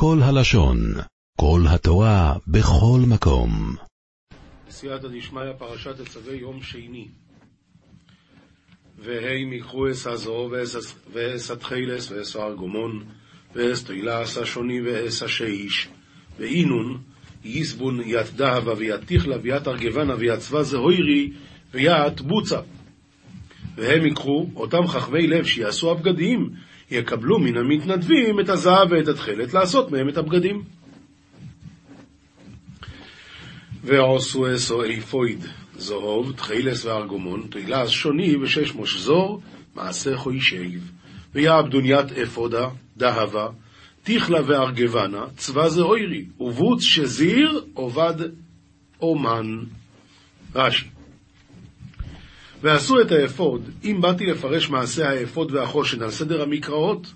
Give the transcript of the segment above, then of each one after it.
כל הלשון, כל התורה, בכל מקום. סייעתא דשמיא, פרשת תצווה, יום שני. והם יקחו אס הזו ואס התחילס ואס הארגומון ואס תהילס השוני ואס השאיש ואינון יסבון ית דהבה וית תיכלה וית ארגבנה וית צבא זהוירי וית בוצה והם יקחו אותם חכבי לב שיעשו הבגדים יקבלו מן המתנדבים את הזהב ואת התכלת לעשות מהם את הבגדים ועשו אסו איפויד זהוב, תחילס וארגומון, תהילס שוני ושש מושזור, מעשה חוישב, ויעבדוניית אפודה, דהבה, תיכלה וארגבנה, צבא זה אוירי, ובוץ שזיר עובד אומן. רש"י. ועשו את האפוד, אם באתי לפרש מעשה האפוד והחושן על סדר המקראות,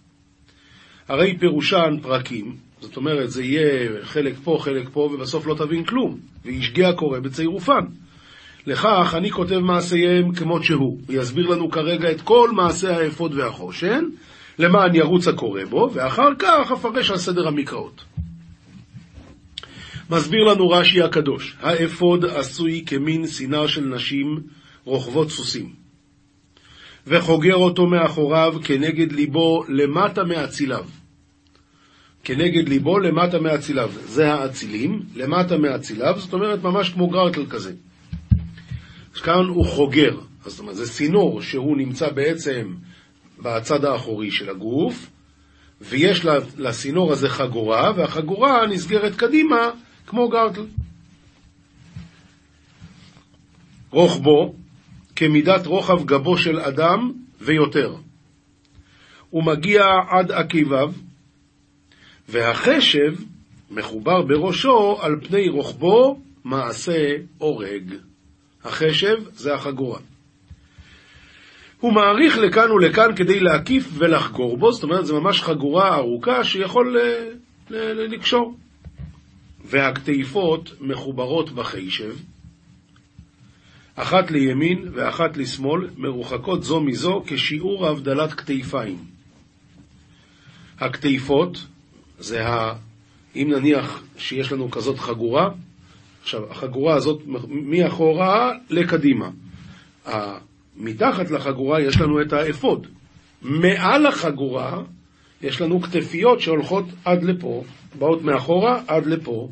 הרי פירושן פרקים, זאת אומרת, זה יהיה חלק פה, חלק פה, ובסוף לא תבין כלום, וישגה קורא בצירופן. לכך אני כותב מעשיהם כמות שהוא. הוא יסביר לנו כרגע את כל מעשה האפוד והחושן, למען ירוץ הקורא בו, ואחר כך אפרש על סדר המקראות. מסביר לנו רש"י הקדוש, האפוד עשוי כמין סינר של נשים רוכבות סוסים, וחוגר אותו מאחוריו כנגד ליבו למטה מאציליו. כנגד ליבו למטה מאציליו. זה האצילים, למטה מאציליו, זאת אומרת ממש כמו גרטל כזה. כאן הוא חוגר, זאת אומרת זה צינור שהוא נמצא בעצם בצד האחורי של הגוף, ויש לצינור הזה חגורה, והחגורה נסגרת קדימה כמו גרטל. רוחבו כמידת רוחב גבו של אדם ויותר. הוא מגיע עד עקיביו, והחשב מחובר בראשו על פני רוחבו מעשה אורג. החשב זה החגורה. הוא מעריך לכאן ולכאן כדי להקיף ולחגור בו, זאת אומרת, זו ממש חגורה ארוכה שיכול ל- לקשור. והכתיפות מחוברות בחשב, אחת לימין ואחת לשמאל, מרוחקות זו מזו כשיעור הבדלת כתפיים. הכתיפות זה ה... אם נניח שיש לנו כזאת חגורה, עכשיו, החגורה הזאת מאחורה לקדימה. מתחת לחגורה יש לנו את האפוד. מעל החגורה יש לנו כתפיות שהולכות עד לפה, באות מאחורה עד לפה.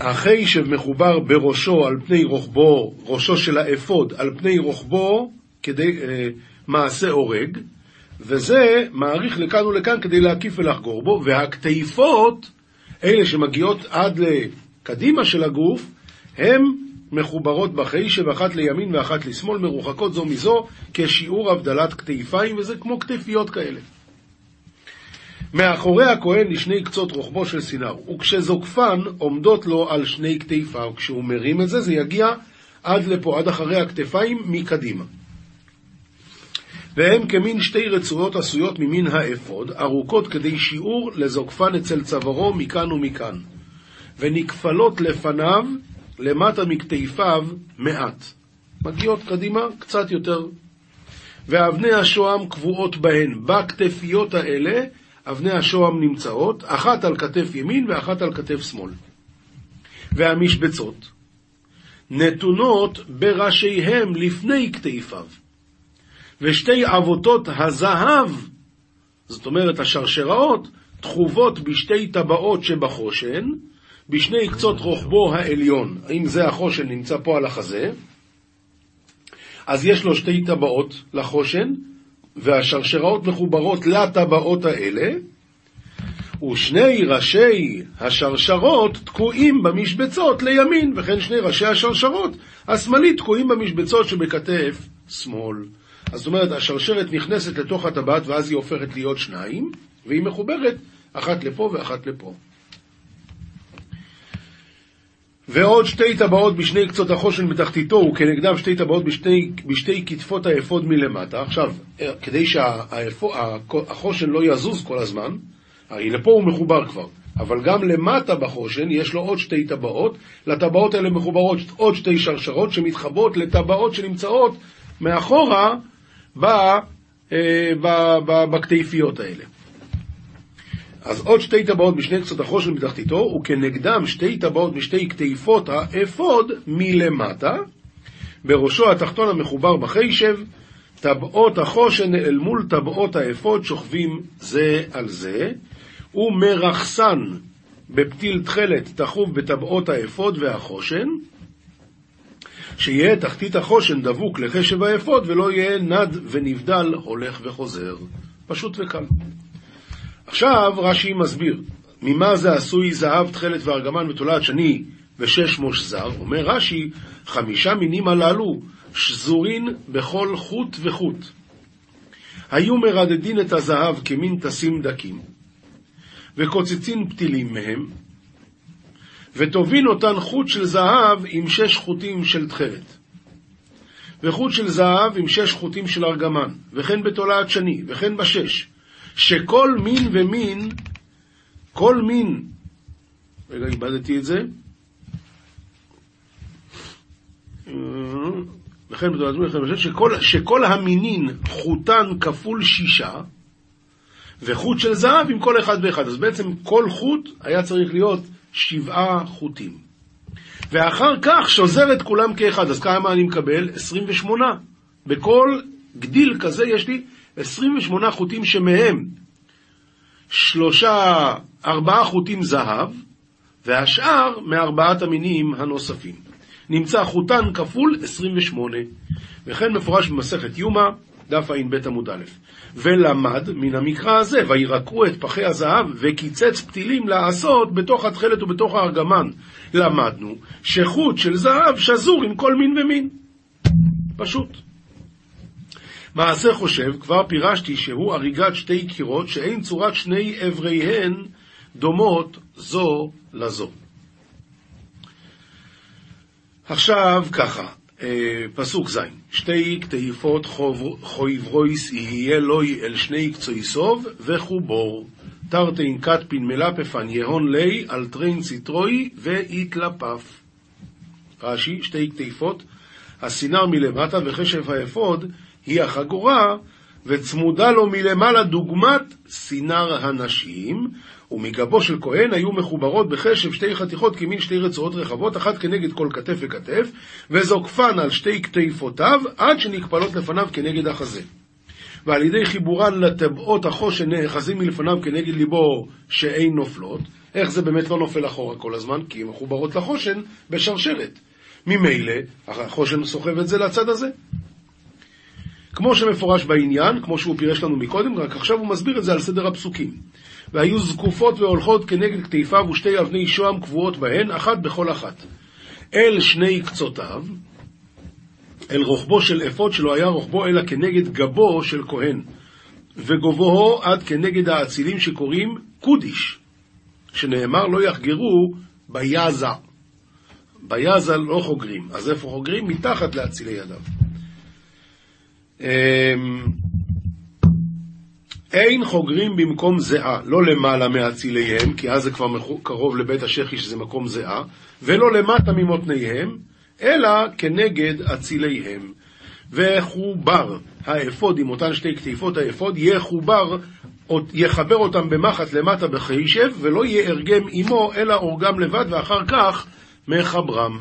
החיישב מחובר בראשו על פני רוחבו, ראשו של האפוד על פני רוחבו כדי אה, מעשה הורג, וזה מעריך לכאן ולכאן כדי להקיף ולחגור בו, והכתיפות אלה שמגיעות עד לקדימה של הגוף, הן מחוברות בחיישב אחת לימין ואחת לשמאל, מרוחקות זו מזו, כשיעור הבדלת כתפיים, וזה כמו כתפיות כאלה. מאחורי הכהן לשני קצות רוחבו של סינר, וכשזוקפן עומדות לו על שני כתפיו, כשהוא מרים את זה, זה יגיע עד לפה, עד אחרי הכתפיים, מקדימה. והם כמין שתי רצועות עשויות ממין האפוד, ארוכות כדי שיעור לזוקפן אצל צווארו מכאן ומכאן, ונקפלות לפניו, למטה מכתפיו, מעט. מגיעות קדימה קצת יותר. ואבני השוהם קבועות בהן. בכתפיות האלה, אבני השוהם נמצאות, אחת על כתף ימין ואחת על כתף שמאל. והמשבצות נתונות בראשיהם לפני כתפיו. ושתי עבותות הזהב, זאת אומרת השרשראות, תחובות בשתי טבעות שבחושן, בשני קצות רוחבו העליון. אם זה החושן נמצא פה על החזה, אז יש לו שתי טבעות לחושן, והשרשראות מחוברות לטבעות האלה, ושני ראשי השרשרות תקועים במשבצות לימין, וכן שני ראשי השרשרות השמאלית תקועים במשבצות שבכתף שמאל. אז זאת אומרת, השרשרת נכנסת לתוך הטבעת ואז היא הופכת להיות שניים, והיא מחוברת אחת לפה ואחת לפה. ועוד שתי טבעות בשני קצות החושן בתחתיתו, וכנגדם שתי טבעות בשתי, בשתי כתפות האפוד מלמטה. עכשיו, כדי שהחושן לא יזוז כל הזמן, הרי לפה הוא מחובר כבר, אבל גם למטה בחושן יש לו עוד שתי טבעות, לטבעות האלה מחוברות עוד שתי שרשרות שמתחברות לטבעות שנמצאות מאחורה אה, בכתפיות האלה. אז עוד שתי טבעות משני קצות החושן בתחתיתו, וכנגדם שתי טבעות משתי כתיפות האפוד מלמטה, בראשו התחתון המחובר בחשב, טבעות החושן אל מול טבעות האפוד שוכבים זה על זה, ומרכסן בפתיל תכלת תחוב בטבעות האפוד והחושן, שיהיה תחתית החושן דבוק לחשב האפוד ולא יהיה נד ונבדל הולך וחוזר. פשוט וקל. עכשיו רש"י מסביר, ממה זה עשוי זהב, תכלת וארגמן ותולעת שני ושש מוש זר? אומר רש"י, חמישה מינים הללו שזורין בכל חוט וחוט. היו מרדדין את הזהב כמין תסים דקים, וקוצצין פתילים מהם, וטובין אותן חוט של זהב עם שש חוטים של תכלת. וחוט של זהב עם שש חוטים של ארגמן, וכן בתולעת שני, וכן בשש, שכל מין ומין, כל מין, רגע, איבדתי את זה, בתולעת שני, וכן בשש, שכל, שכל המינין חוטן כפול שישה, וחוט של זהב עם כל אחד ואחד. אז בעצם כל חוט היה צריך להיות שבעה חוטים. ואחר כך שוזר את כולם כאחד. אז כמה אני מקבל? 28. בכל גדיל כזה יש לי 28 חוטים שמהם שלושה, ארבעה חוטים זהב, והשאר מארבעת המינים הנוספים. נמצא חוטן כפול 28, וכן מפורש במסכת יומא, דף ע"ב עמוד א', ולמד מן המקרא הזה, וירקעו את פחי הזהב, וקיצץ פתילים לעשות בתוך התכלת ובתוך הארגמן. למדנו שחוט של זהב שזור עם כל מין ומין. פשוט. מעשה חושב, כבר פירשתי שהוא הריגת שתי קירות שאין צורת שני אבריהן דומות זו לזו. עכשיו ככה, אה, פסוק ז', שתי כתפות חוברות יהיה לו אל שני קצותיו וחובר, תרתין כתפין מלפפן יהון ליה על תרין סטרוהי ויתלפף. רש"י, שתי כתפות, הסינר מלמטה וחשב האפוד היא החגורה, וצמודה לו מלמעלה דוגמת סינר הנשים, ומגבו של כהן היו מחוברות בחשב שתי חתיכות כמין שתי רצועות רחבות, אחת כנגד כל כתף וכתף, וזוקפן על שתי כתפותיו, עד שנקפלות לפניו כנגד החזה. ועל ידי חיבורן לטבעות החושן נאחזים מלפניו כנגד ליבו שאין נופלות, איך זה באמת לא נופל אחורה כל הזמן? כי הן מחוברות לחושן בשרשרת. ממילא, החושן סוחב את זה לצד הזה. כמו שמפורש בעניין, כמו שהוא פירש לנו מקודם, רק עכשיו הוא מסביר את זה על סדר הפסוקים. והיו זקופות והולכות כנגד כתפיו ושתי אבני שוהם קבועות בהן, אחת בכל אחת. אל שני קצותיו, אל רוחבו של אפוד שלא היה רוחבו אלא כנגד גבו של כהן, וגובוהו עד כנגד האצילים שקוראים קודיש, שנאמר לא יחגרו ביזה. ביזה לא חוגרים, אז איפה חוגרים? מתחת לאצילי ידיו. אמ, אין חוגרים במקום זיעה, לא למעלה מאציליהם, כי אז זה כבר קרוב לבית השחי שזה מקום זיעה, ולא למטה ממותניהם, אלא כנגד אציליהם. וחובר האפוד עם אותן שתי כתיפות האפוד, יחובר, יחבר אותם במחט למטה בחיישב, ולא יארגם עמו, אלא אורגם לבד, ואחר כך מחברם.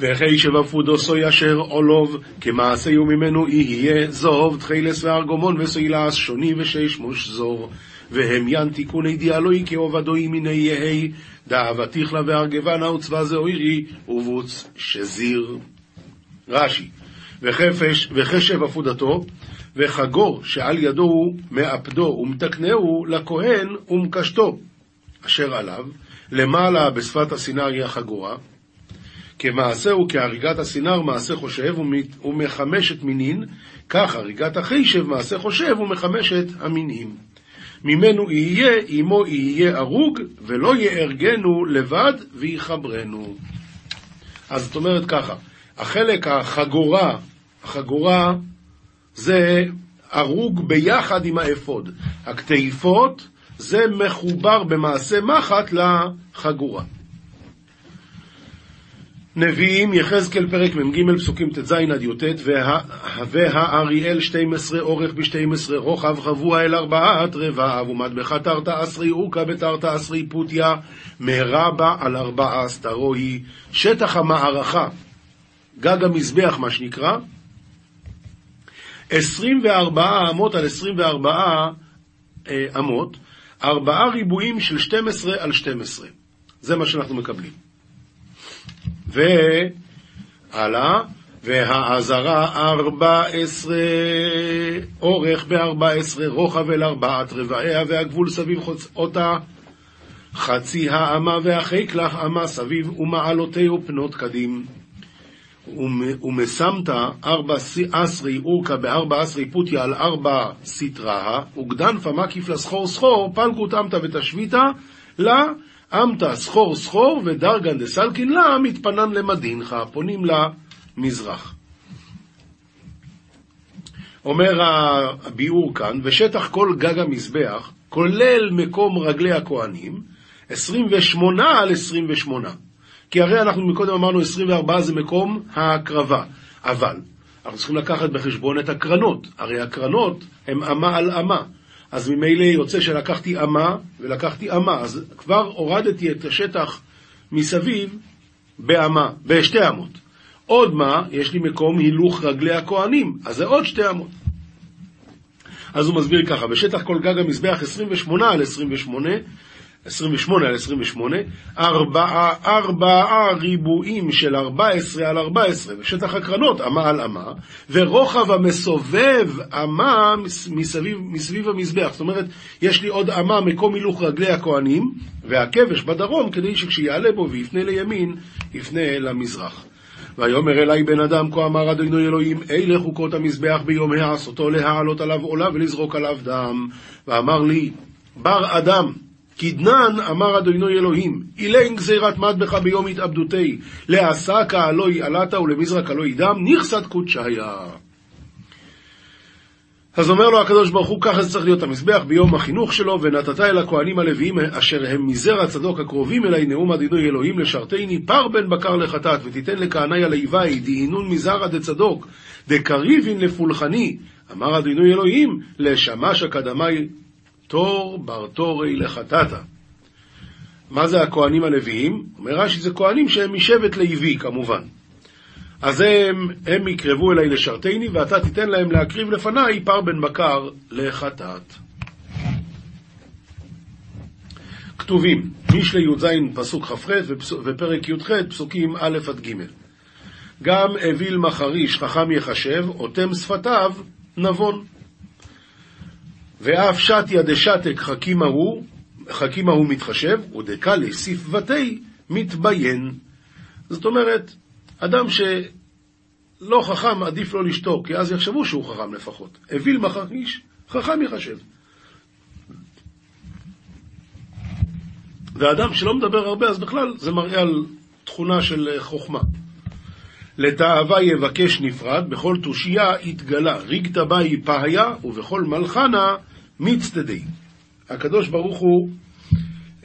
וכי שבפודו סוי אשר עולוב, כמעשהו ממנו יהיה זוב, תחילס וארגומון וסוילס, שוני ושש מוש זור. והם ין תיקוני דיאלוי כעובדוי מיני יהי, דאבתיך לה וארגבנה וצבא זעירי, ובוץ שזיר. רש"י, וחפש, וחשב עפודתו, וחגו שעל ידו הוא מאפדו ומתקנהו לכהן ומקשתו, אשר עליו, למעלה בשפת הסינר היא החגורה, כמעשהו כהריגת הסינר מעשה חושב ומחמשת מינין, כך הריגת החישב מעשה חושב ומחמשת המינים. ממנו יהיה, עמו יהיה הרוג, ולא יארגנו לבד ויחברנו. אז זאת אומרת ככה, החלק החגורה, החגורה זה הרוג ביחד עם האפוד. הכתיפות זה מחובר במעשה מחט לחגורה. נביאים, יחזקאל פרק מ"ג פסוקים ט"ז עד י"ט, וה- והאריאל 12 אורך ב-12 רוחב חבוע אל ארבעת רבעיו, ומטבחה תרתא אסרי אורכה בתרתא אסרי פוטיה, מרבה על ארבעה אסתרו היא. שטח המערכה, גג המזבח מה שנקרא, 24 אמות על 24 אה, אמות, ארבעה ריבועים של 12 על 12. זה מה שאנחנו מקבלים. והלאה, והעזרה ארבע עשרה, אורך בארבע עשרה, רוחב אל ארבעת רבעיה, והגבול סביב חוצאותה, חצי האמה והחיק לך אמה סביב, ומעלותיהו פנות קדים. ומ- ומסמת ארבע אסרי אורכה בארבע אסרי פוטיה על ארבע סטרה, וגדנפה מקיף לסחור סחור, פלגות אמתא ותשביתא, לה אמתא סחור סחור ודרגן דסלקין לה מתפנן למדינך, פונים למזרח. אומר הביאור כאן, ושטח כל גג המזבח, כולל מקום רגלי הכהנים, 28 על 28. כי הרי אנחנו מקודם אמרנו 24 זה מקום ההקרבה, אבל אנחנו צריכים לקחת בחשבון את הקרנות, הרי הקרנות הן אמה על אמה, אז ממילא יוצא שלקחתי אמה ולקחתי אמה, אז כבר הורדתי את השטח מסביב באמה, בשתי אמות. עוד מה, יש לי מקום הילוך רגלי הכהנים, אז זה עוד שתי אמות. אז הוא מסביר ככה, בשטח כל גג המזבח 28 על 28, 28 על 28, ארבעה, ארבעה ריבועים של 14 על 14, ושטח הקרנות אמה על אמה, ורוחב המסובב אמה מסביב, מסביב המזבח. זאת אומרת, יש לי עוד אמה מקום הילוך רגלי הכהנים, והכבש בדרום, כדי שכשיעלה בו ויפנה לימין, יפנה למזרח. ויאמר אלי בן אדם, כה אמר אדוני אלוהים, אלה חוקות המזבח ביום העשותו להעלות עליו עולה ולזרוק עליו דם. ואמר לי, בר אדם, כדנן אמר אדוני אלוהים, אילן גזירת מטבך ביום התאבדותי, לעסקה הלוי עלתה ולמזרק הלוי דם, נכסת קודשיה. אז אומר לו הקדוש ברוך הוא, ככה זה צריך להיות המזבח ביום החינוך שלו, ונתת אל הכהנים הלוויים אשר הם מזרע צדוק הקרובים אלי נאום אדינוי אלוהים לשרתני פר בן בקר לחטאת, ותיתן לכהני הלוואי דהינון מזרע דצדוק, דקריבין לפולחני, אמר אדינוי אלוהים, לשמש אקדמי תור בר תורי לחטאתה. מה זה הכהנים הלוויים? אומר רש"י, זה כהנים שהם משבט לוי כמובן. אז הם, הם יקרבו אליי לשרתני, ואתה תיתן להם להקריב לפניי פר בן בקר לחטאת. כתובים, משלי י"ז פסוק כ"ח ופרק י"ח פסוקים א' עד ג'. גם אוויל מחריש חכם יחשב, אוטם שפתיו נבון. ואף שתיה דשתק חכימה הוא, חכימה הוא מתחשב, ודקה לספבתי מתביין. זאת אומרת, אדם שלא חכם, עדיף לא לשתוק, כי אז יחשבו שהוא חכם לפחות. אוויל מחריש, חכם יחשב. ואדם שלא מדבר הרבה, אז בכלל זה מראה על תכונה של חוכמה. לתאווה יבקש נפרד, בכל תושייה יתגלה, ריגתא באי פהיה, ובכל מלחנה מצטדי. הקדוש ברוך הוא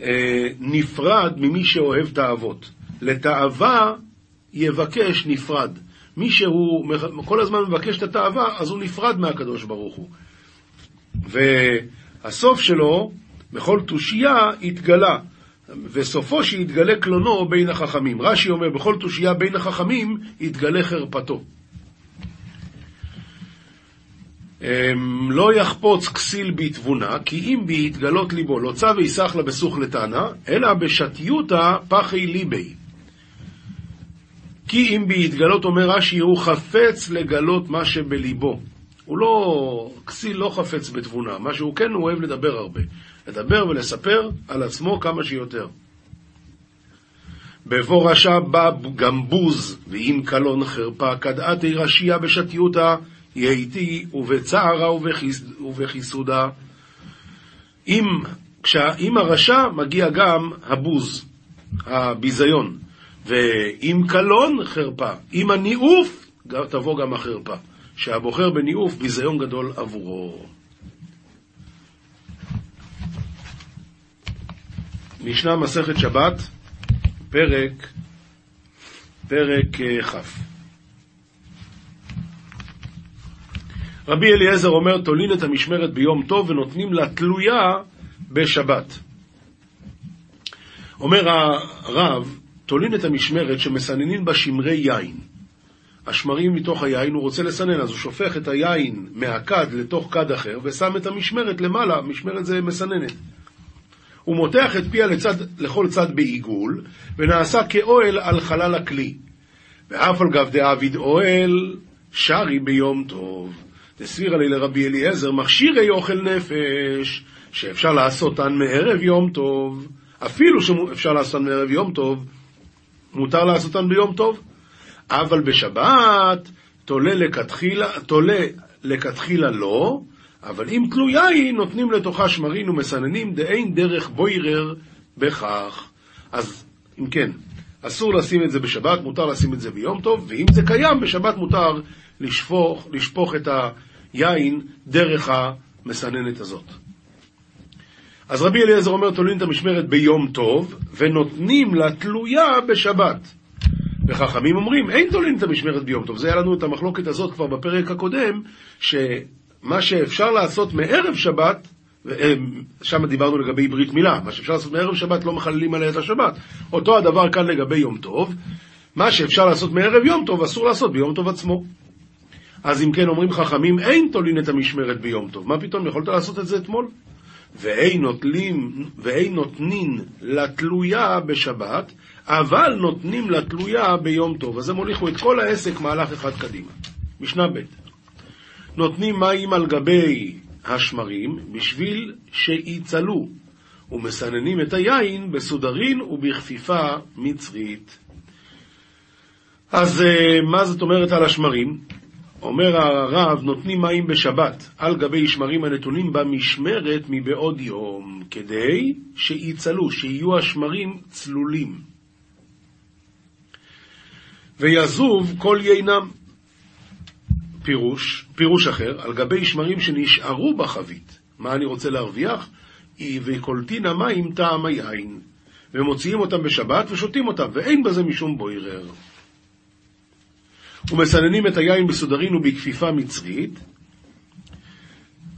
אה, נפרד ממי שאוהב תאוות. לתאווה יבקש נפרד. מי שהוא כל הזמן מבקש את התאווה, אז הוא נפרד מהקדוש ברוך הוא. והסוף שלו, בכל תושייה יתגלה. וסופו שיתגלה קלונו בין החכמים. רש"י אומר, בכל תושייה בין החכמים יתגלה חרפתו. לא יחפוץ כסיל בתבונה, כי אם בי יתגלות ליבו, לא צו ויסח לה בסוך לטענה, אלא בשתיותא פחי ליבי. כי אם בי יתגלות, אומר רש"י, הוא חפץ לגלות מה שבליבו. הוא לא, כסיל לא חפץ בתבונה, מה שהוא כן, הוא אוהב לדבר הרבה. לדבר ולספר על עצמו כמה שיותר. בבוא רשע בא גם בוז, ואם קלון חרפה, כדעתי רשייה בשתיותא, יהיתי ובצערה ובחיסודה. אם, אם הרשע מגיע גם הבוז, הביזיון, ואם קלון חרפה, אם הניאוף, תבוא גם החרפה. שהבוחר בניאוף ביזיון גדול עבורו. משנה מסכת שבת, פרק פרק אה, כ'. רבי אליעזר אומר, תולין את המשמרת ביום טוב ונותנים לה תלויה בשבת. אומר הרב, תולין את המשמרת שמסננים בה שמרי יין. השמרים מתוך היין הוא רוצה לסנן, אז הוא שופך את היין מהכד לתוך כד אחר ושם את המשמרת למעלה, משמרת זה מסננת. הוא מותח את פיה לצד, לכל צד בעיגול, ונעשה כאוהל על חלל הכלי. ואף על גב דאביד אוהל, שרי ביום טוב. דסבירה לי לרבי אליעזר, מכשירי אוכל נפש, שאפשר לעשותן מערב יום טוב, אפילו שאפשר לעשותן מערב יום טוב, מותר לעשותן ביום טוב. אבל בשבת תולה לכתחילה, תולה לכתחילה לא, אבל אם תלויה היא, נותנים לתוכה שמרין ומסננים, דאין דרך בוירר בכך. אז אם כן, אסור לשים את זה בשבת, מותר לשים את זה ביום טוב, ואם זה קיים, בשבת מותר לשפוך, לשפוך את היין דרך המסננת הזאת. אז רבי אליעזר אומר, תולים את המשמרת ביום טוב, ונותנים לה תלויה בשבת. וחכמים אומרים, אין תולים את המשמרת ביום טוב. זה היה לנו את המחלוקת הזאת כבר בפרק הקודם, שמה שאפשר לעשות מערב שבת, שם דיברנו לגבי ברית מילה, מה שאפשר לעשות מערב שבת לא מחללים עליה את השבת. אותו הדבר כאן לגבי יום טוב, מה שאפשר לעשות מערב יום טוב אסור לעשות ביום טוב עצמו. אז אם כן אומרים חכמים, אין תולין את המשמרת ביום טוב. מה פתאום, יכולת לעשות את זה אתמול? ואין נוטלים, ואין נותנין לתלויה בשבת, אבל נותנים לתלויה ביום טוב. אז הם הוליכו את כל העסק מהלך אחד קדימה. משנה ב' נותנים מים על גבי השמרים בשביל שיצלו, ומסננים את היין בסודרין ובכפיפה מצרית. אז אה, מה זאת אומרת על השמרים? אומר הרב, נותנים מים בשבת על גבי שמרים הנתונים במשמרת מבעוד יום, כדי שיצלו, שיהיו השמרים צלולים. ויזוב כל יינם. פירוש, פירוש אחר, על גבי שמרים שנשארו בחבית. מה אני רוצה להרוויח? וקולטין המים טעם היין. ומוציאים אותם בשבת ושותים אותם, ואין בזה משום בוירר. ומסננים את היין בסודרין ובכפיפה מצרית,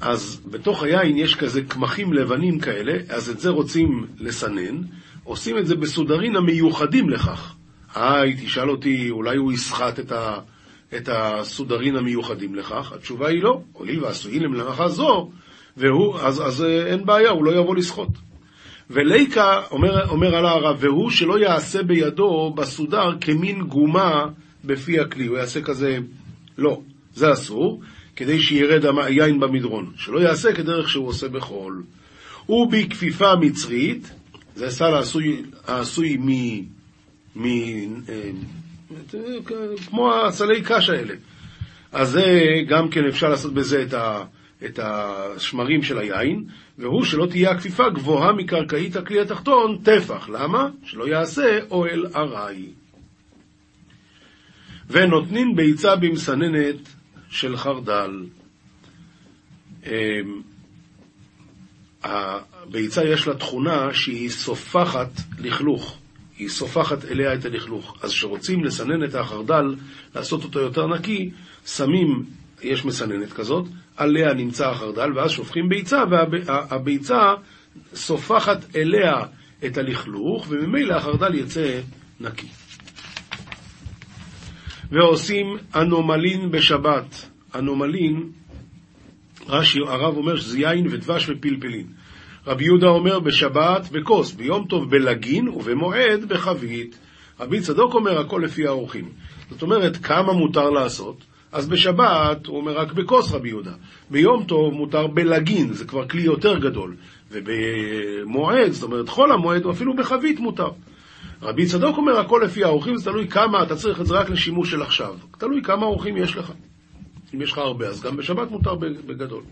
אז בתוך היין יש כזה קמחים לבנים כאלה, אז את זה רוצים לסנן, עושים את זה בסודרין המיוחדים לכך. היי, תשאל אותי, אולי הוא יסחט את, ה, את הסודרין המיוחדים לכך? התשובה היא לא. הואיל ועשויים למלאכה זו, והוא, אז, אז אה, אין בעיה, הוא לא יבוא לסחוט. וליקה, אומר, אומר על הרב, והוא שלא יעשה בידו בסודר כמין גומה בפי הכלי, הוא יעשה כזה, לא, זה אסור, כדי שירד היין במדרון, שלא יעשה כדרך שהוא עושה בחול. ובכפיפה מצרית, זה סל העשוי, העשוי מ... מ... אה, כמו הסלי קש האלה. אז זה גם כן אפשר לעשות בזה את, ה, את השמרים של היין, והוא שלא תהיה הכפיפה גבוהה מקרקעית הכלי התחתון, טפח. למה? שלא יעשה אוהל ארעי. ונותנים ביצה במסננת של חרדל. אמ, הביצה יש לה תכונה שהיא סופחת לכלוך, היא סופחת אליה את הלכלוך. אז כשרוצים לסנן את החרדל, לעשות אותו יותר נקי, שמים, יש מסננת כזאת, עליה נמצא החרדל, ואז שופכים ביצה, והביצה סופחת אליה את הלכלוך, וממילא החרדל יצא נקי. ועושים אנומלין בשבת. אנומלין, רש"י, הרב אומר שזה יין ודבש ופלפלין. רבי יהודה אומר בשבת בכוס, ביום טוב בלגין ובמועד בחבית. רבי צדוק אומר הכל לפי האורחים. זאת אומרת, כמה מותר לעשות? אז בשבת הוא אומר רק בכוס רבי יהודה. ביום טוב מותר בלגין, זה כבר כלי יותר גדול. ובמועד, זאת אומרת חול המועד, או אפילו בחבית מותר. רבי צדוק אומר הכל לפי האורחים, זה תלוי כמה, אתה צריך את זה רק לשימוש של עכשיו. תלוי כמה אורחים יש לך. אם יש לך הרבה, אז גם בשבת מותר בגדול.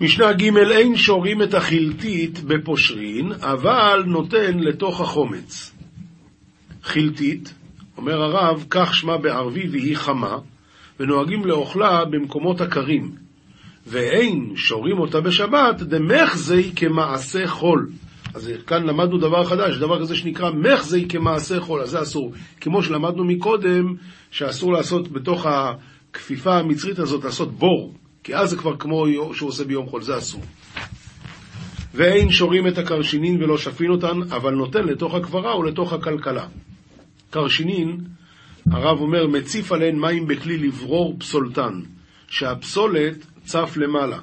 משנה ג' אין שורים את החלטית בפושרין, אבל נותן לתוך החומץ. חלטית, אומר הרב, כך שמה בערבי והיא חמה, ונוהגים לאוכלה במקומות הקרים. ואין שורים אותה בשבת, דמחזי כמעשה חול. אז כאן למדנו דבר חדש, דבר כזה שנקרא מחזי כמעשה חול, אז זה אסור. כמו שלמדנו מקודם, שאסור לעשות בתוך הכפיפה המצרית הזאת, לעשות בור, כי אז זה כבר כמו שהוא עושה ביום חול, זה אסור. ואין שורים את הקרשינין ולא שפין אותן, אבל נותן לתוך הקברה ולתוך הכלכלה. קרשינין, הרב אומר, מציף עליהן מים בכלי לברור פסולתן, שהפסולת צף למעלה.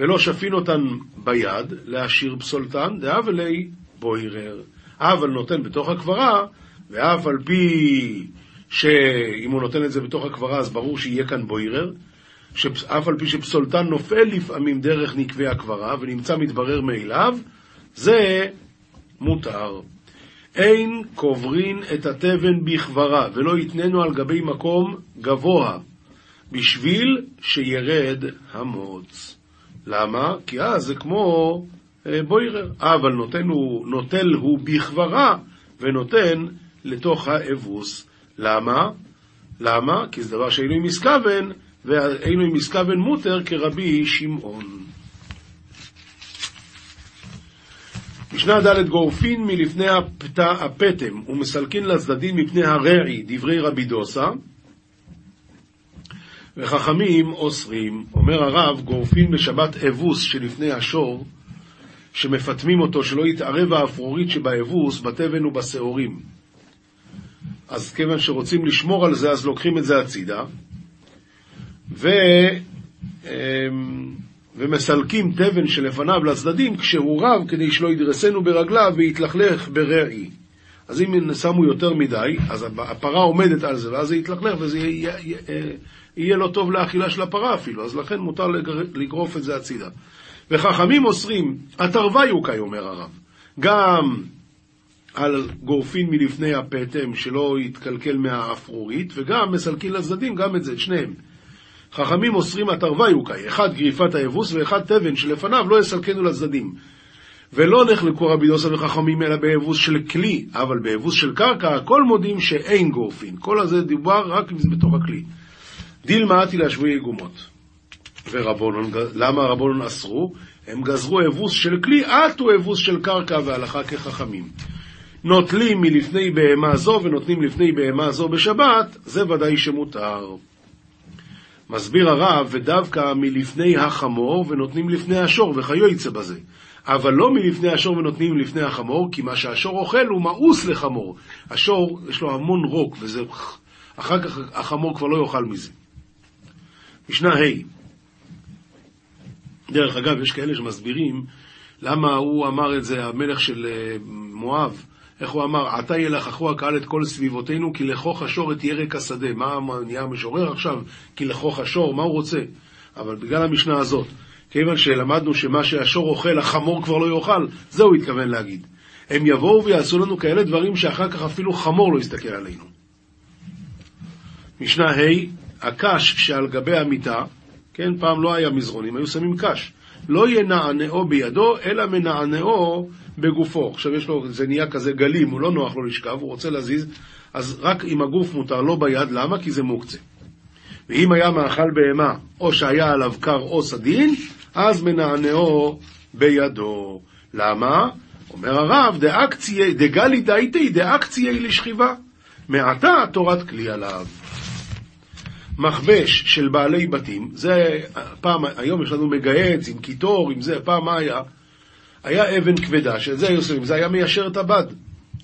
ולא שפין אותן ביד, להשאיר פסולתן, דאב אלי בוירר. אבל נותן בתוך הקברה, ואף על פי שאם הוא נותן את זה בתוך הקברה, אז ברור שיהיה כאן בוירר, שאף על פי שפסולתן נופל לפעמים דרך נקבי הקברה, ונמצא מתברר מאליו, זה מותר. אין קוברין את התבן בכברה, ולא יתננו על גבי מקום גבוה, בשביל שירד המוץ. למה? כי אז זה כמו אה, בוירר. אבל נותן הוא, נוטל הוא בכברה, ונותן לתוך האבוס. למה? למה? כי זה דבר שאינו מסכוון, ואינו מסכוון מותר כרבי שמעון. משנה ד' גורפין מלפני הפטם ומסלקין לצדדים מפני הרעי, דברי רבי דוסה, וחכמים אוסרים. אומר הרב, גורפין בשבת אבוס שלפני השור, שמפטמים אותו, שלא יתערב האפרורית שבאבוס, בתבן ובשעורים. אז כיוון שרוצים לשמור על זה, אז לוקחים את זה הצידה, ו... אמ, ומסלקים תבן שלפניו לצדדים כשהוא רב כדי שלא ידרסנו ברגליו ויתלכלך ברעי. אז אם שמו יותר מדי, אז הפרה עומדת על זה, ואז זה יתלכלך וזה יהיה, לא טוב לאכילה של הפרה אפילו, אז לכן מותר לגרוף את זה הצידה. וחכמים אוסרים, התרווה יוקאי, אומר הרב, גם על גורפין מלפני הפטם, שלא יתקלקל מהאפרורית, וגם מסלקים לצדדים, גם את זה, את שניהם. חכמים אוסרים התרווה יוקאי, אחד גריפת היבוס ואחד תבן שלפניו לא יסלקנו לצדדים. ולא נחלקו רבי דוסה וחכמים אלא ביבוס של כלי, אבל ביבוס של קרקע הכל מודים שאין גורפין. כל הזה דיבר רק בתוך הכלי. דילמאתי להשבויי גומות. ורבונון, למה רבונון אסרו? הם גזרו אבוס של כלי, עטו אבוס של קרקע והלכה כחכמים. נוטלים מלפני בהמה זו ונותנים לפני בהמה זו בשבת, זה ודאי שמותר. מסביר הרב, ודווקא מלפני החמור ונותנים לפני השור, וכיוצא בזה. אבל לא מלפני השור ונותנים לפני החמור, כי מה שהשור אוכל הוא מאוס לחמור. השור, יש לו המון רוק, וזה... אחר כך החמור כבר לא יאכל מזה. משנה ה' דרך אגב, יש כאלה שמסבירים למה הוא אמר את זה, המלך של אה, מואב, איך הוא אמר, עתה ילחכו הקהל את כל סביבותינו, כי לכוך השור את ירק השדה. מה נהיה המשורר עכשיו? כי לכוך השור, מה הוא רוצה? אבל בגלל המשנה הזאת, כיוון שלמדנו שמה שהשור אוכל, החמור כבר לא יאכל, זה הוא התכוון להגיד. הם יבואו ויעשו לנו כאלה דברים שאחר כך אפילו חמור לא יסתכל עלינו. משנה ה', הקש שעל גבי המיטה, כן, פעם לא היה מזרונים, היו שמים קש. לא ינענעו בידו, אלא מנענעו בגופו. עכשיו יש לו, זה נהיה כזה גלים, הוא לא נוח לו לשכב, הוא רוצה להזיז, אז רק עם הגוף מותר, לא ביד, למה? כי זה מוקצה. ואם היה מאכל בהמה, או שהיה עליו קר או סדין, אז מנענעו בידו. למה? אומר הרב, דאקציי, דגלי דייתי דאקציי לשכיבה. מעתה תורת כלי עליו. מכבש של בעלי בתים, זה פעם, היום יש לנו מגהץ עם קיטור, עם זה, פעם מה היה? היה אבן כבדה, שאת זה היו שמים, זה היה מיישר את הבד.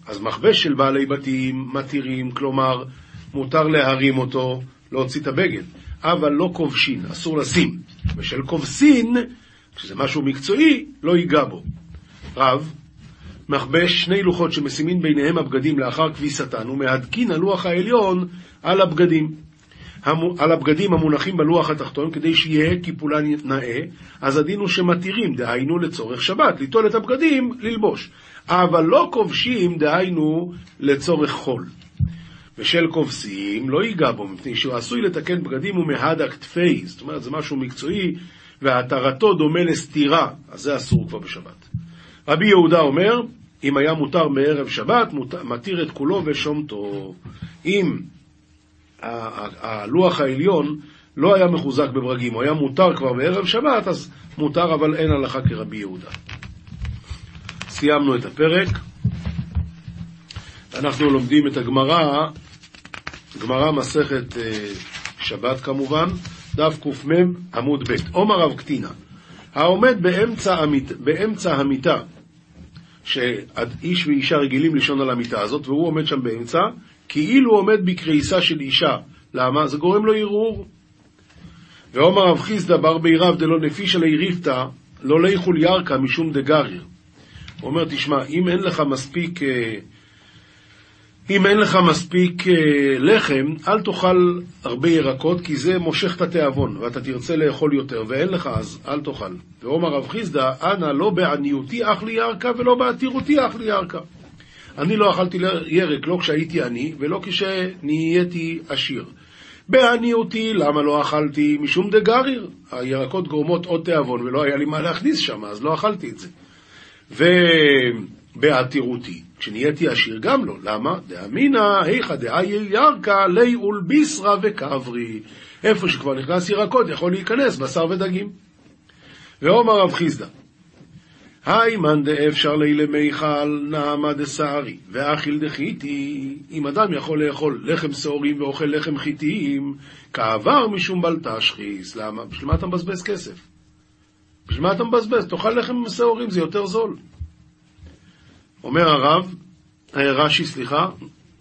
אז מכבש של בעלי בתים מתירים, כלומר, מותר להרים אותו, להוציא את הבגד, אבל לא כובשין, אסור לשים. ושל כובסין, שזה משהו מקצועי, לא ייגע בו. רב, מכבש שני לוחות שמשימים ביניהם הבגדים לאחר כביסתן, ומהדקין הלוח העליון על הבגדים. על הבגדים המונחים בלוח התחתון כדי שיהיה קיפולן נאה, אז הדין הוא שמתירים, דהיינו לצורך שבת, ליטול את הבגדים, ללבוש. אבל לא כובשים, דהיינו לצורך חול. ושל כובסים לא ייגע בו, מפני שהוא עשוי לתקן בגדים ומהדק תפי, זאת אומרת זה משהו מקצועי, והתרתו דומה לסתירה, אז זה אסור כבר בשבת. רבי יהודה אומר, אם היה מותר מערב שבת, מתיר את כולו ושומתו. אם הלוח העליון לא היה מחוזק בברגים, הוא היה מותר כבר בערב שבת, אז מותר אבל אין הלכה כרבי יהודה. סיימנו את הפרק. אנחנו לומדים את הגמרא, גמרא מסכת אה, שבת כמובן, דף קמ עמוד ב'. עומר רב קטינה, העומד באמצע, המית, באמצע המיטה, שאיש ואישה רגילים לישון על המיטה הזאת, והוא עומד שם באמצע, כאילו עומד בקריסה של אישה. למה? זה גורם לו ערעור. ועומר רב חיסדא בר בירב דלא נפישא ליריפתא, לא ליכול ירקא משום דגריר. הוא אומר, תשמע, אם אין לך מספיק, אה, אם אין לך מספיק אה, לחם, אל תאכל הרבה ירקות, כי זה מושך את התיאבון, ואתה תרצה לאכול יותר, ואין לך אז אל תאכל. ואומר רב חיסדא, אנא לא בעניותי אך לי ירקה, ולא בעתירותי אך לי ירקה. אני לא אכלתי ירק לא כשהייתי עני, ולא כשנהייתי עשיר. בעניותי, למה לא אכלתי? משום דגריר. הירקות גורמות עוד תיאבון, ולא היה לי מה להכניס שם, אז לא אכלתי את זה. ובעתירותי, כשנהייתי עשיר גם לא. למה? דאמינא היכא דאי ירקא לי אולביסרא וכברי. איפה שכבר נכנס ירקות יכול להיכנס בשר ודגים. ואומר רב חיסדא, היי מאן דאפשר לי למיכל נעמה דסערי, ואכיל דחיתי, אם אדם יכול לאכול לחם שעורים ואוכל לחם חיתיים, כעבר משום בל תשחיס. למה? בשביל מה אתה מבזבז כסף? בשביל מה אתה מבזבז? תאכל לחם שעורים, זה יותר זול. אומר הרב, אה, רש"י, סליחה,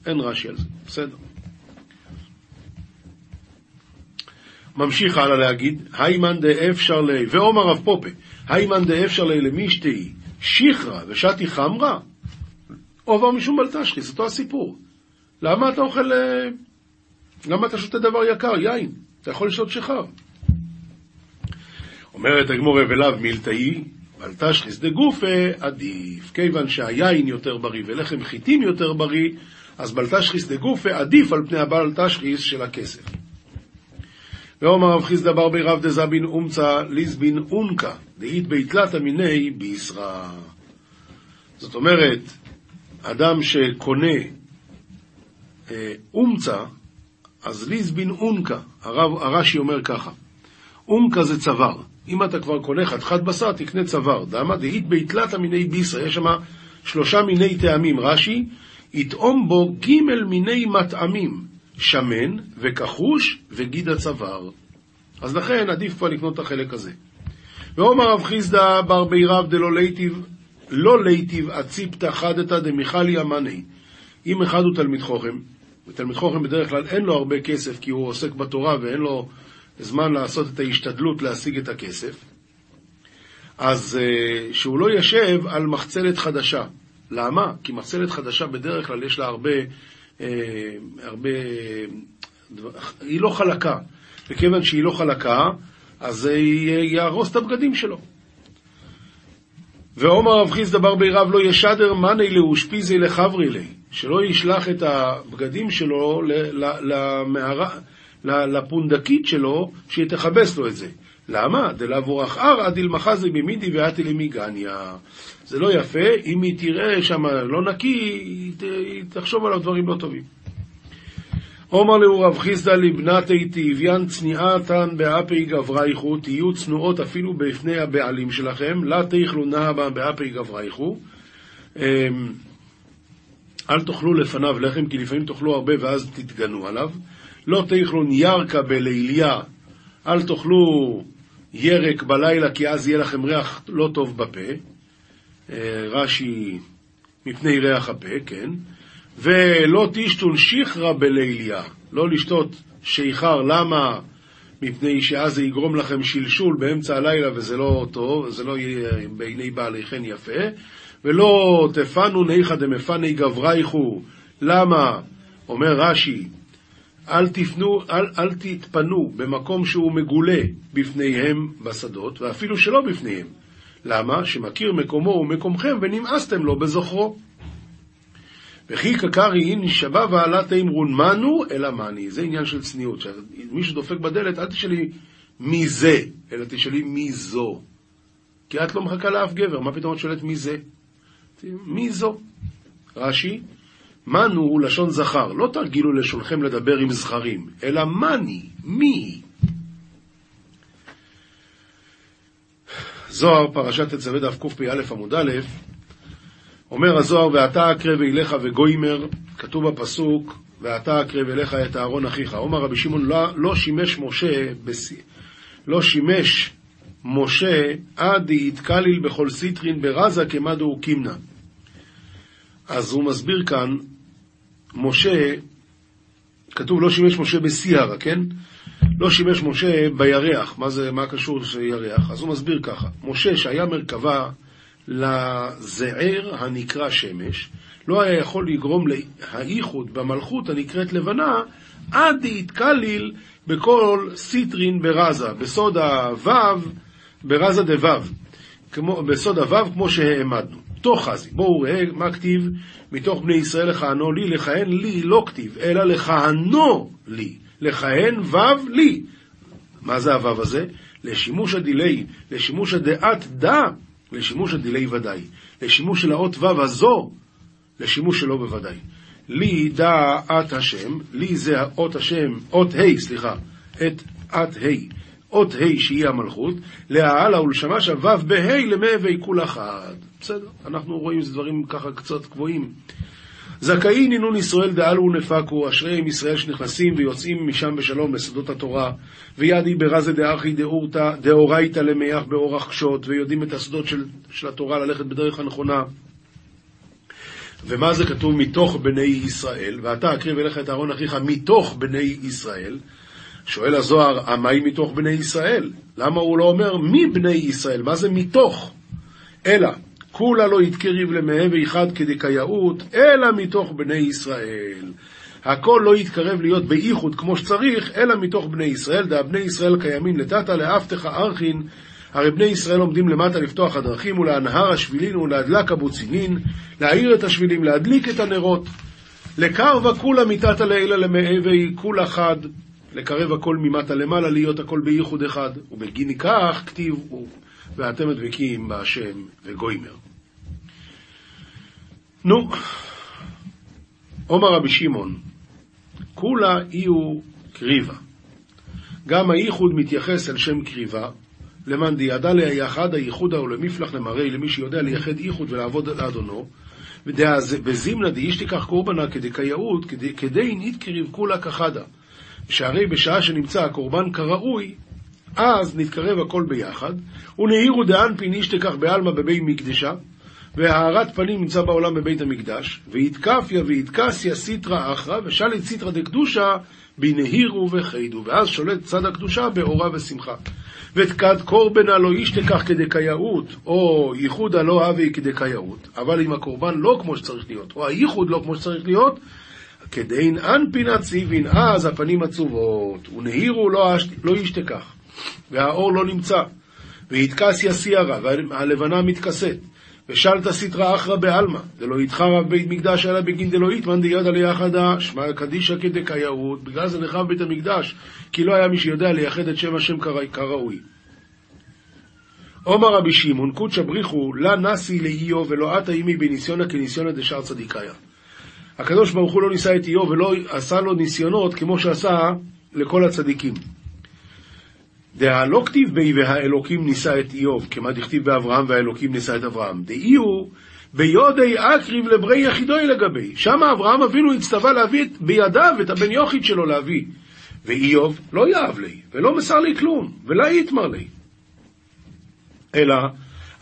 אין רש"י על זה, בסדר. ממשיך הלאה להגיד, היימן דאפשר לי, ואומר רב פופה, היימן דאפשר למישתי שיחרא ושתי חמרא, עובר משום בל תשחיס, אותו הסיפור. למה אתה אוכל, אה, למה אתה שותה דבר יקר, יין? אתה יכול לשתות שיכר. אומרת הגמור ולאו מילתאי, בל תשחיס דגופה עדיף. כיוון שהיין יותר בריא ולחם חיטים יותר בריא, אז בל תשחיס דגופה עדיף על פני הבל תשחיס של הכסף. ואומר רב חיסדא בר בי רב דזבין אומצה ליזבין אונקה, דאית ביתלתא מיני בישרא. זאת אומרת, אדם שקונה אה, אומצה, אז ליזבין אונקה, הרב, הרש"י אומר ככה, אונקה זה צוואר. אם אתה כבר קונה חתיכת בשר, תקנה צוואר. דמה דאית ביתלתא מיני בישרא, יש שם שלושה מיני טעמים. רש"י, יטעום בו ג' מיני מטעמים. שמן וכחוש וגיד הצוואר. אז לכן עדיף כבר לקנות את החלק הזה. ואומר רב חיסדא בר בירב דלא ליטיב, לא ליטיב אציפתא חדתא דמיכלי אמני. אם אחד הוא תלמיד חוכם, ותלמיד חוכם בדרך כלל אין לו הרבה כסף כי הוא עוסק בתורה ואין לו זמן לעשות את ההשתדלות להשיג את הכסף, אז uh, שהוא לא ישב על מחצלת חדשה. למה? כי מחצלת חדשה בדרך כלל יש לה הרבה אה, הרבה... היא לא חלקה. וכיוון שהיא לא חלקה, אז זה יהרוס את הבגדים שלו. ועומר רב חיסדא בר בי רב לא ישדר מאני לאושפיזי לחברי לי, שלא ישלח את הבגדים שלו למערה, לפונדקית שלו, שהיא תכבס לו את זה. למה? דלעבור אחר עד אלמחזי במידי ואתי למיגניה. זה לא יפה, אם היא תראה שם לא נקי, היא תחשוב עליו דברים לא טובים. עומר לאו רב חיסדא לבנתי תהביין צניעתן באפי גברייכו, תהיו צנועות אפילו בפני הבעלים שלכם, לה תאכלו נהבה באפי גברייכו. אמ, אל תאכלו לפניו לחם, כי לפעמים תאכלו הרבה ואז תתגנו עליו. לא תאכלו ניארקה בליליה, אל תאכלו ירק בלילה, כי אז יהיה לכם ריח לא טוב בפה. אה, רש"י, מפני ריח הפה, כן. ולא תשתון שיחרא בליליה, לא לשתות שיכר, למה? מפני שאז זה יגרום לכם שלשול באמצע הלילה וזה לא טוב, זה לא יהיה בעיני בעלי חן יפה. ולא תפנו ניחא דמפני גברייכו, למה? אומר רש"י, אל, תפנו, אל, אל תתפנו במקום שהוא מגולה בפניהם בשדות, ואפילו שלא בפניהם. למה? שמכיר מקומו ומקומכם ונמאסתם לו בזוכרו. וכי קקרי אין שבה ועלה תאמרון מנו אלא מני. זה עניין של צניעות. כשמישהו דופק בדלת, אל תשאלי מי זה, אלא תשאלי מי זו. כי את לא מחכה לאף גבר, מה פתאום את שואלת מי זה? מי זו? רש"י, מנו הוא לשון זכר, לא תרגילו לשונכם לדבר עם זכרים, אלא מני, מי. זוהר, פרשת תצווה דף קפ"א עמוד א', אומר הזוהר, ואתה אקרב אליך וגוימר, כתוב בפסוק, ואתה אקרב אליך את אהרון אחיך. אומר רבי שמעון, לא, לא שימש משה, בס... לא שימש משה עד יתקליל בכל סיטרין ברזה כמדו וקימנה. אז הוא מסביר כאן, משה, כתוב לא שימש משה בסיארה, כן? לא שימש משה בירח. מה זה, מה קשור לירח? אז הוא מסביר ככה, משה שהיה מרכבה לזעיר הנקרא שמש, לא היה יכול לגרום לאיחוד במלכות הנקראת לבנה, עד דאתכליל בכל סטרין ברזא, בסוד הוו, ברזא דוו, בסוד הוו כמו שהעמדנו. תא חזי, בואו ראה מה כתיב מתוך בני ישראל לכהנו לי, לכהן לי לא כתיב, אלא לכהנו לי, לכהן וו לי. מה זה הוו הזה? לשימושא דיליה, לשימושא דדא, לשימושא דיליה ודאי, לשימוש של האות וו הזו, לשימוש שלו בוודאי. לי דעת השם, לי זה אות השם, אות ה', סליחה, את עת ה', אות ה' שהיא המלכות, להעלה ולשמש ו' בה' למהווה כול אחד. בסדר, אנחנו רואים דברים ככה קצת גבוהים. זכאי נינון ישראל דאלו ונפקו, אשרי עם ישראל שנכנסים ויוצאים משם בשלום לשדות התורה, וידי ברזה דארכי דאורייתא למייח באורח קשות, ויודעים את הסודות של, של התורה ללכת בדרך הנכונה. ומה זה כתוב מתוך בני ישראל? ואתה אקריב אליך את אהרון אחיך מתוך בני ישראל. שואל הזוהר, המהי מתוך בני ישראל? למה הוא לא אומר מבני ישראל? מה זה מתוך? אלא, כולה לא יתקריב למהווה אחד כדקייאות, אלא מתוך בני ישראל. הכל לא יתקרב להיות באיחוד כמו שצריך, אלא מתוך בני ישראל, דא בני ישראל קיימים לטאטא לאבטחה ארכין, הרי בני ישראל עומדים למטה לפתוח הדרכים ולהנהר השבילין ולהדלק הבוצינין, להאיר את השבילים, להדליק את הנרות. לקרבה כולה מתתא לעילא למהווה כולה חד, לקרב הכל ממטה למעלה, להיות הכל בייחוד אחד. ובגין כך כתיב ואתם הדבקים בהשם וגוימר. נו, עומר רבי שמעון, כולה אי קריבה. גם הייחוד מתייחס אל שם קריבה, למאן דיעדה ליחד הייחודה ולמפלח למראה למי שיודע לייחד ייחוד ולעבוד לאדונו, וזימנה דאיש תיקח קורבנה כדקייאות, כדי נתקריב כולה כחדה. שהרי בשעה שנמצא הקורבן כראוי, אז נתקרב הכל ביחד, ונהירו דאנפין איש תקח בעלמא בבי מקדשה, והארת פנים נמצא בעולם בבית המקדש, ויתקפיה ויתקסיה סיטרא אחרא, ושליט סיטרא דקדושה בנהירו וחידו, ואז שולט צד הקדושה באורה ושמחה. ותקד קורבנה לא איש תקח כדקייאות, או ייחודה לא אבי כדקייאות, אבל אם הקורבן לא כמו שצריך להיות, או הייחוד לא כמו שצריך להיות, כדין אנפינת ציבין, אז הפנים עצובות, ונהירו לא, לא ישתכח, והאור לא נמצא, ויתכסיה סיירה, והלבנה מתכסית, ושלת סטרא אחרא בעלמא, דלא יתחרא בית מקדש אלא בגין דלא יתמן דידא ליחדה, שמע קדישא כדקייאות, בגלל זה נחרב בית המקדש, כי לא היה מי שיודע לייחד את שם השם כראוי. עומר רבי שמעון, קודשא בריחו, לה נשי לאיוב ולא עתה עמי בניסיונא כניסיונא דשאר צדיקאיה. הקדוש ברוך הוא לא ניסה את איוב ולא עשה לו ניסיונות כמו שעשה לכל הצדיקים. דהה לא כתיב בי והאלוקים ניסה את איוב, כמה דכתיב באברהם והאלוקים ניסה את אברהם. דאי הוא ביודי אקריב לברי יחידוי לגבי. שם אברהם אבינו הצטווה להביא בידיו את הבן יוכיד שלו להביא. ואיוב לא יאהב לי, ולא מסר לי כלום, ולא יתמר לי. אלא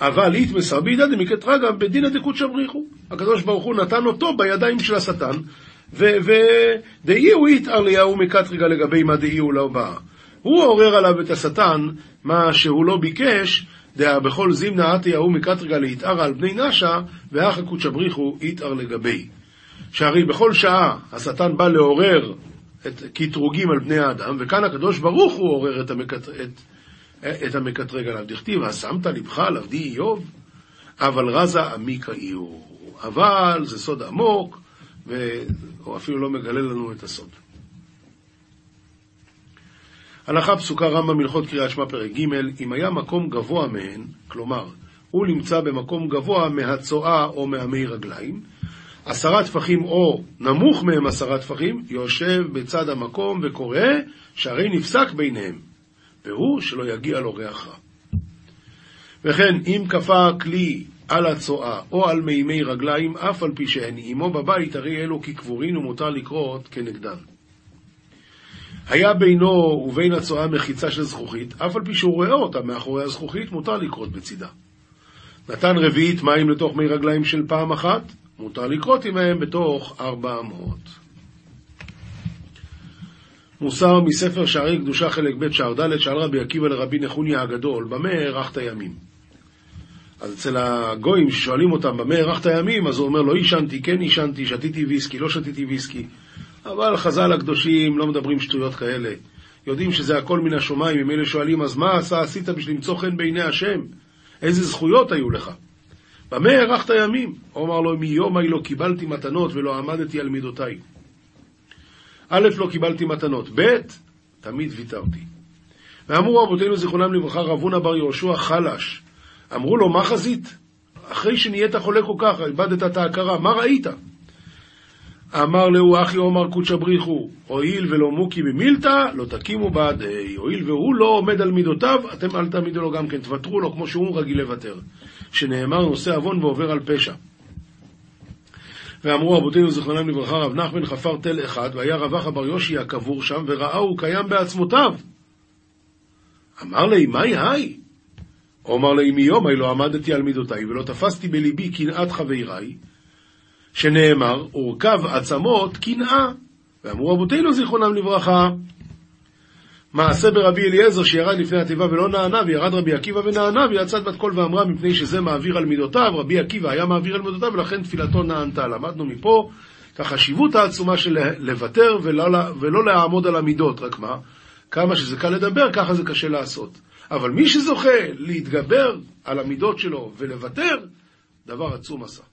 אבל איתמסר בידא דמקטרגא בדינא דקודשא בריחו. הקדוש ברוך הוא נתן אותו בידיים של השטן, ודאי הוא יתאר ליהו מקטרגא לגבי מה דאי הוא לא בא. הוא עורר עליו את השטן, מה שהוא לא ביקש, דאה בכל זימנה עתי ההוא מקטרגא להתאר על בני נשה, ואחא קודשא בריחו יתאר לגבי. שהרי בכל שעה השטן בא לעורר את קטרוגים על בני האדם, וכאן הקדוש ברוך הוא עורר את, המקט... את, את המקטרג עליו. דכתיב, ושמת לבך על עבדי איוב, אבל רזה עמיקה איור. אבל זה סוד עמוק, והוא אפילו לא מגלה לנו את הסוד. הלכה פסוקה רמב"ם הלכות קריאת שמע פרק ג' אם היה מקום גבוה מהן, כלומר, הוא נמצא במקום גבוה מהצואה או מהמי רגליים, עשרה טפחים או נמוך מהם עשרה טפחים, יושב בצד המקום וקורא, שהרי נפסק ביניהם. והוא שלא יגיע לו ריח רע. וכן, אם כפה כלי על הצואה או על מימי רגליים, אף על פי שהן עמו בבית, הרי אלו כקבורין ומותר לקרות כנגדן. היה בינו ובין הצואה מחיצה של זכוכית, אף על פי שהוא רואה אותה מאחורי הזכוכית, מותר לקרות בצידה. נתן רביעית מים לתוך מי רגליים של פעם אחת, מותר לקרות עמהם בתוך ארבע אמות. מוסר מספר שערי קדושה חלק ב' שער ד' שאל רבי עקיבא לרבי נחוניה הגדול, במה הארכת ימים? אז אצל הגויים ששואלים אותם במה הארכת ימים, אז הוא אומר לא עישנתי, כן עישנתי, שתיתי ויסקי, לא שתיתי ויסקי. אבל חז"ל הקדושים לא מדברים שטויות כאלה. יודעים שזה הכל מן השמיים, אם אלה שואלים, אז מה עשה, עשית בשביל למצוא חן בעיני השם? איזה זכויות היו לך? במה הארכת ימים? הוא אמר לו, מיומי לא קיבלתי מתנות ולא עמדתי על מידותיי. א', לא קיבלתי מתנות, ב', תמיד ויתרתי. ואמרו רבותינו זיכרונם לברכה, רב הונא בר יהושע חלש. אמרו לו, מה חזית? אחרי שנהיית חולה כל כך, איבדת את ההכרה, מה ראית? אמר להו אחי עומר קודשא בריחו, הואיל ולא מוקי במילתא, לא תקימו בעדי. הואיל והוא לא עומד על מידותיו, אתם אל תעמידו לו גם כן, תוותרו לו כמו שהוא רגיל לוותר. שנאמר נושא עוון ועובר על פשע. ואמרו רבותינו זיכרונם לברכה, רב נחמן חפר תל אחד, והיה רב אחא בר יושי הקבור שם, וראהו קיים בעצמותיו. אמר לי, מהי היי? אומר לי, מיומי לא עמדתי על מידותיי, ולא תפסתי בליבי קנאת חבריי, שנאמר, אורכב עצמות קנאה. ואמרו רבותינו זיכרונם לברכה, מעשה ברבי אליעזר שירד לפני התיבה ולא נענה, וירד רבי עקיבא ונענה, ויצאת בת קול ואמרה מפני שזה מעביר על מידותיו, רבי עקיבא היה מעביר על מידותיו, ולכן תפילתו נענתה. למדנו מפה החשיבות העצומה של לוותר ולא, ולא לעמוד על המידות, רק מה? כמה שזה קל לדבר, ככה זה קשה לעשות. אבל מי שזוכה להתגבר על המידות שלו ולוותר, דבר עצום עשה.